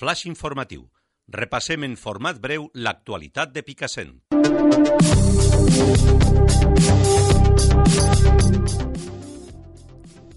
Flash informatiu. Repassem en format breu l'actualitat de Picassent.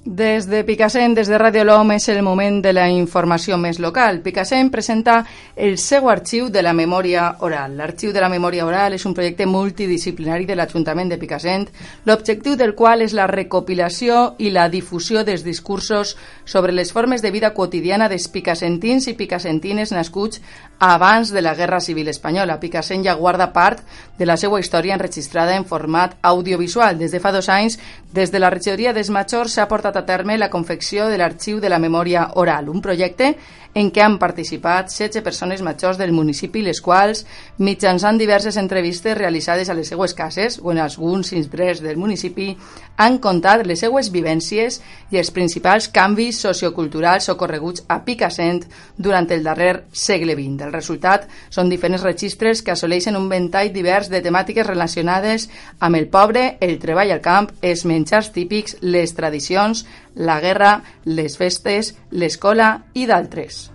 Des de Picassent, des de Radio l'Home, és el moment de la informació més local. Picassent presenta el seu arxiu de la memòria oral. L'arxiu de la memòria oral és un projecte multidisciplinari de l'Ajuntament de Picassent, l'objectiu del qual és la recopilació i la difusió dels discursos sobre les formes de vida quotidiana dels picassentins i picassentines nascuts abans de la Guerra Civil Espanyola. Picassent ja guarda part de la seva història enregistrada en format audiovisual. Des de fa dos anys, des de la regidoria des Majors s'ha portat a terme la confecció de l'Arxiu de la Memòria Oral, un projecte en què han participat 16 persones majors del municipi, les quals, mitjançant diverses entrevistes realitzades a les seues cases o en alguns indrets del municipi, han contat les seues vivències i els principals canvis socioculturals ocorreguts a Picassent durant el darrer segle XX. El resultat són diferents registres que assoleixen un ventall divers de temàtiques relacionades amb el pobre, el treball al camp, els menjars típics, les tradicions, la guerra, les festes, l'escola i d'altres.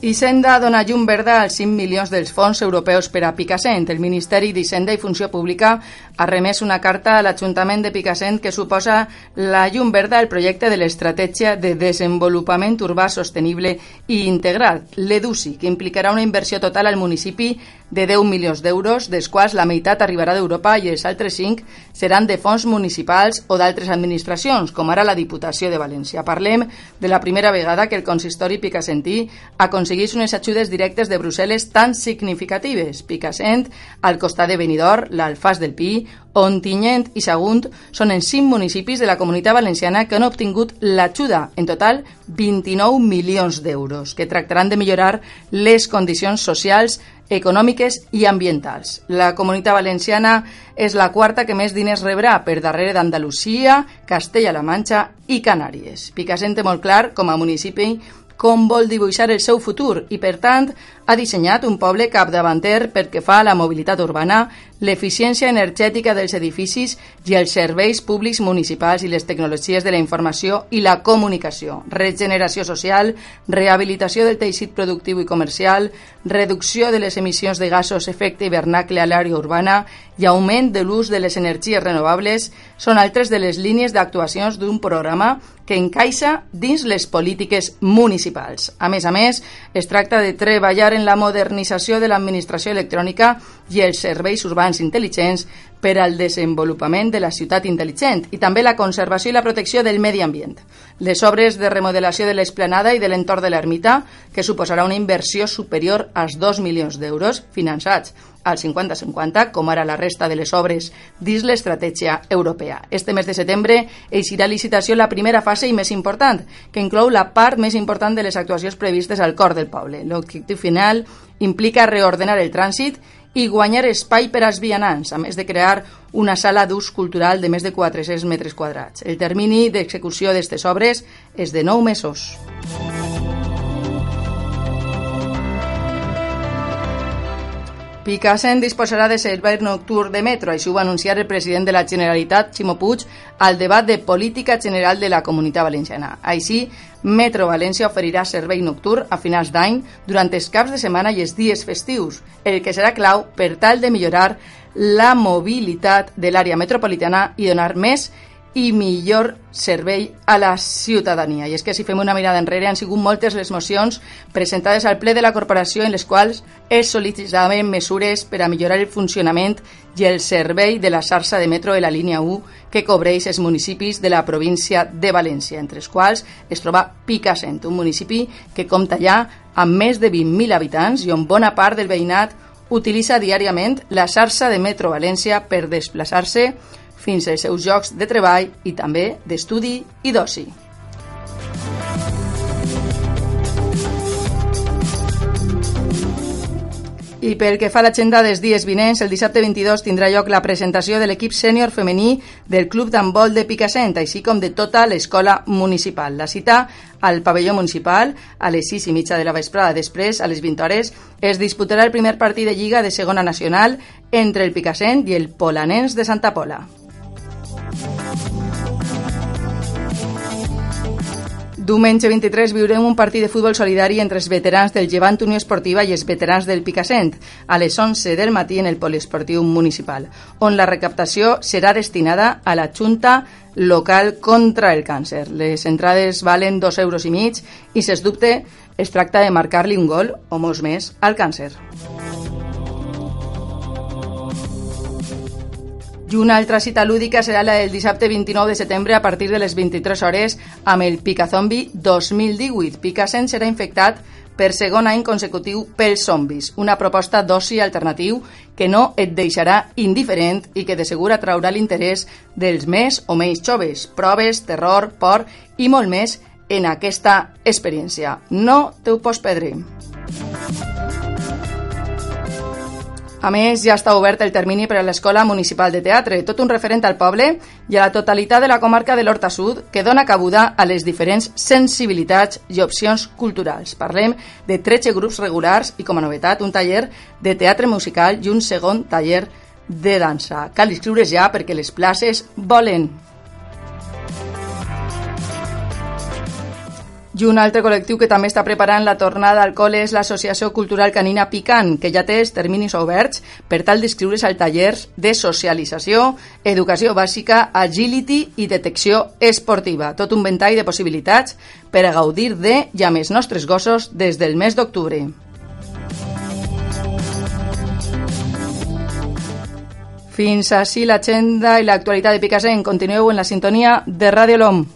Hisenda dona llum verda als 5 milions dels fons europeus per a Picassent. El Ministeri d'Hisenda i Funció Pública ha remès una carta a l'Ajuntament de Picassent que suposa la llum verda al projecte de l'Estratègia de Desenvolupament Urbà Sostenible i Integral, l'EDUSI, que implicarà una inversió total al municipi de 10 milions d'euros, dels quals la meitat arribarà d'Europa i els altres 5 seran de fons municipals o d'altres administracions, com ara la Diputació de València. Parlem de la primera vegada que el consistori picassentí aconsegueix unes ajudes directes de Brussel·les tan significatives. Picassent, al costat de Benidorm, l'Alfàs del Pi, Ontinyent i Sagunt són en 5 municipis de la comunitat valenciana que han obtingut l'ajuda, en total 29 milions d'euros, que tractaran de millorar les condicions socials econòmiques i ambientals. La comunitat valenciana és la quarta que més diners rebrà per darrere d'Andalusia, Castella-La Manxa i Canàries. Picassent té molt clar, com a municipi, com vol dibuixar el seu futur i, per tant, ha dissenyat un poble capdavanter perquè fa a la mobilitat urbana, l'eficiència energètica dels edificis i els serveis públics municipals i les tecnologies de la informació i la comunicació, regeneració social, rehabilitació del teixit productiu i comercial, reducció de les emissions de gasos efecte hivernacle a l'àrea urbana i augment de l'ús de les energies renovables són altres de les línies d'actuacions d'un programa que encaixa dins les polítiques municipals. A més a més, es tracta de treballar en la modernització de l'administració electrònica i els serveis urbans intel·ligents per al desenvolupament de la ciutat intel·ligent i també la conservació i la protecció del medi ambient. Les obres de remodelació de l'esplanada i de l'entorn de l'ermita, que suposarà una inversió superior als 2 milions d'euros finançats al 50-50, com ara la resta de les obres dins l'estratègia europea. Este mes de setembre eixirà a licitació la primera fase i més important, que inclou la part més important de les actuacions previstes al cor del poble. L'objectiu final implica reordenar el trànsit i guanyar espai per als vianants, a més de crear una sala d'ús cultural de més de 400 metres quadrats. El termini d'execució d'aquestes obres és de 9 mesos. Picassent disposarà de servei nocturn de metro, així ho va anunciar el president de la Generalitat, Ximo Puig, al debat de política general de la Comunitat Valenciana. Així, Metro València oferirà servei nocturn a finals d'any durant els caps de setmana i els dies festius, el que serà clau per tal de millorar la mobilitat de l'àrea metropolitana i donar més i millor servei a la ciutadania. I és que si fem una mirada enrere han sigut moltes les mocions presentades al ple de la corporació en les quals es sol·licitaven mesures per a millorar el funcionament i el servei de la xarxa de metro de la línia 1 que cobreix els municipis de la província de València, entre els quals es troba Picassent, un municipi que compta ja amb més de 20.000 habitants i on bona part del veïnat utilitza diàriament la xarxa de metro València per desplaçar-se fins als seus jocs de treball i també d'estudi i d'oci. I pel que fa a l'agenda dels dies vinents, el dissabte 22 tindrà lloc la presentació de l'equip sènior femení del Club d'Handbol de Picassent, així com de tota l'escola municipal. La cita al pavelló municipal a les 6 i mitja de la vesprada. Després, a les 20 hores, es disputarà el primer partit de Lliga de Segona Nacional entre el Picassent i el Polanens de Santa Pola. Diumenge 23 viurem un partit de futbol solidari entre els veterans del Llevant Unió Esportiva i els veterans del Picassent a les 11 del matí en el poliesportiu municipal, on la recaptació serà destinada a la Junta local contra el càncer. Les entrades valen dos euros i mig i, sens dubte, es tracta de marcar-li un gol o molts més al càncer. I una altra cita lúdica serà la del dissabte 29 de setembre a partir de les 23 hores amb el Picazombi 2018. Picassent serà infectat per segon any consecutiu pels zombis, una proposta d'oci alternatiu que no et deixarà indiferent i que de segur atraurà l'interès dels més o menys joves. Proves, terror, por i molt més en aquesta experiència. No te ho pots perdre. A més, ja està obert el termini per a l'Escola Municipal de Teatre, tot un referent al poble i a la totalitat de la comarca de l'Horta Sud, que dona cabuda a les diferents sensibilitats i opcions culturals. Parlem de 13 grups regulars i, com a novetat, un taller de teatre musical i un segon taller de dansa. Cal inscriure's ja perquè les places volen. I un altre col·lectiu que també està preparant la tornada al col·le és l'Associació Cultural Canina Picant, que ja té els terminis oberts per tal d'inscriure's al tallers de socialització, educació bàsica, agility i detecció esportiva. Tot un ventall de possibilitats per a gaudir de i amb els nostres gossos des del mes d'octubre. Fins així l'agenda i l'actualitat de Picassent. Continueu en la sintonia de Ràdio L'Om.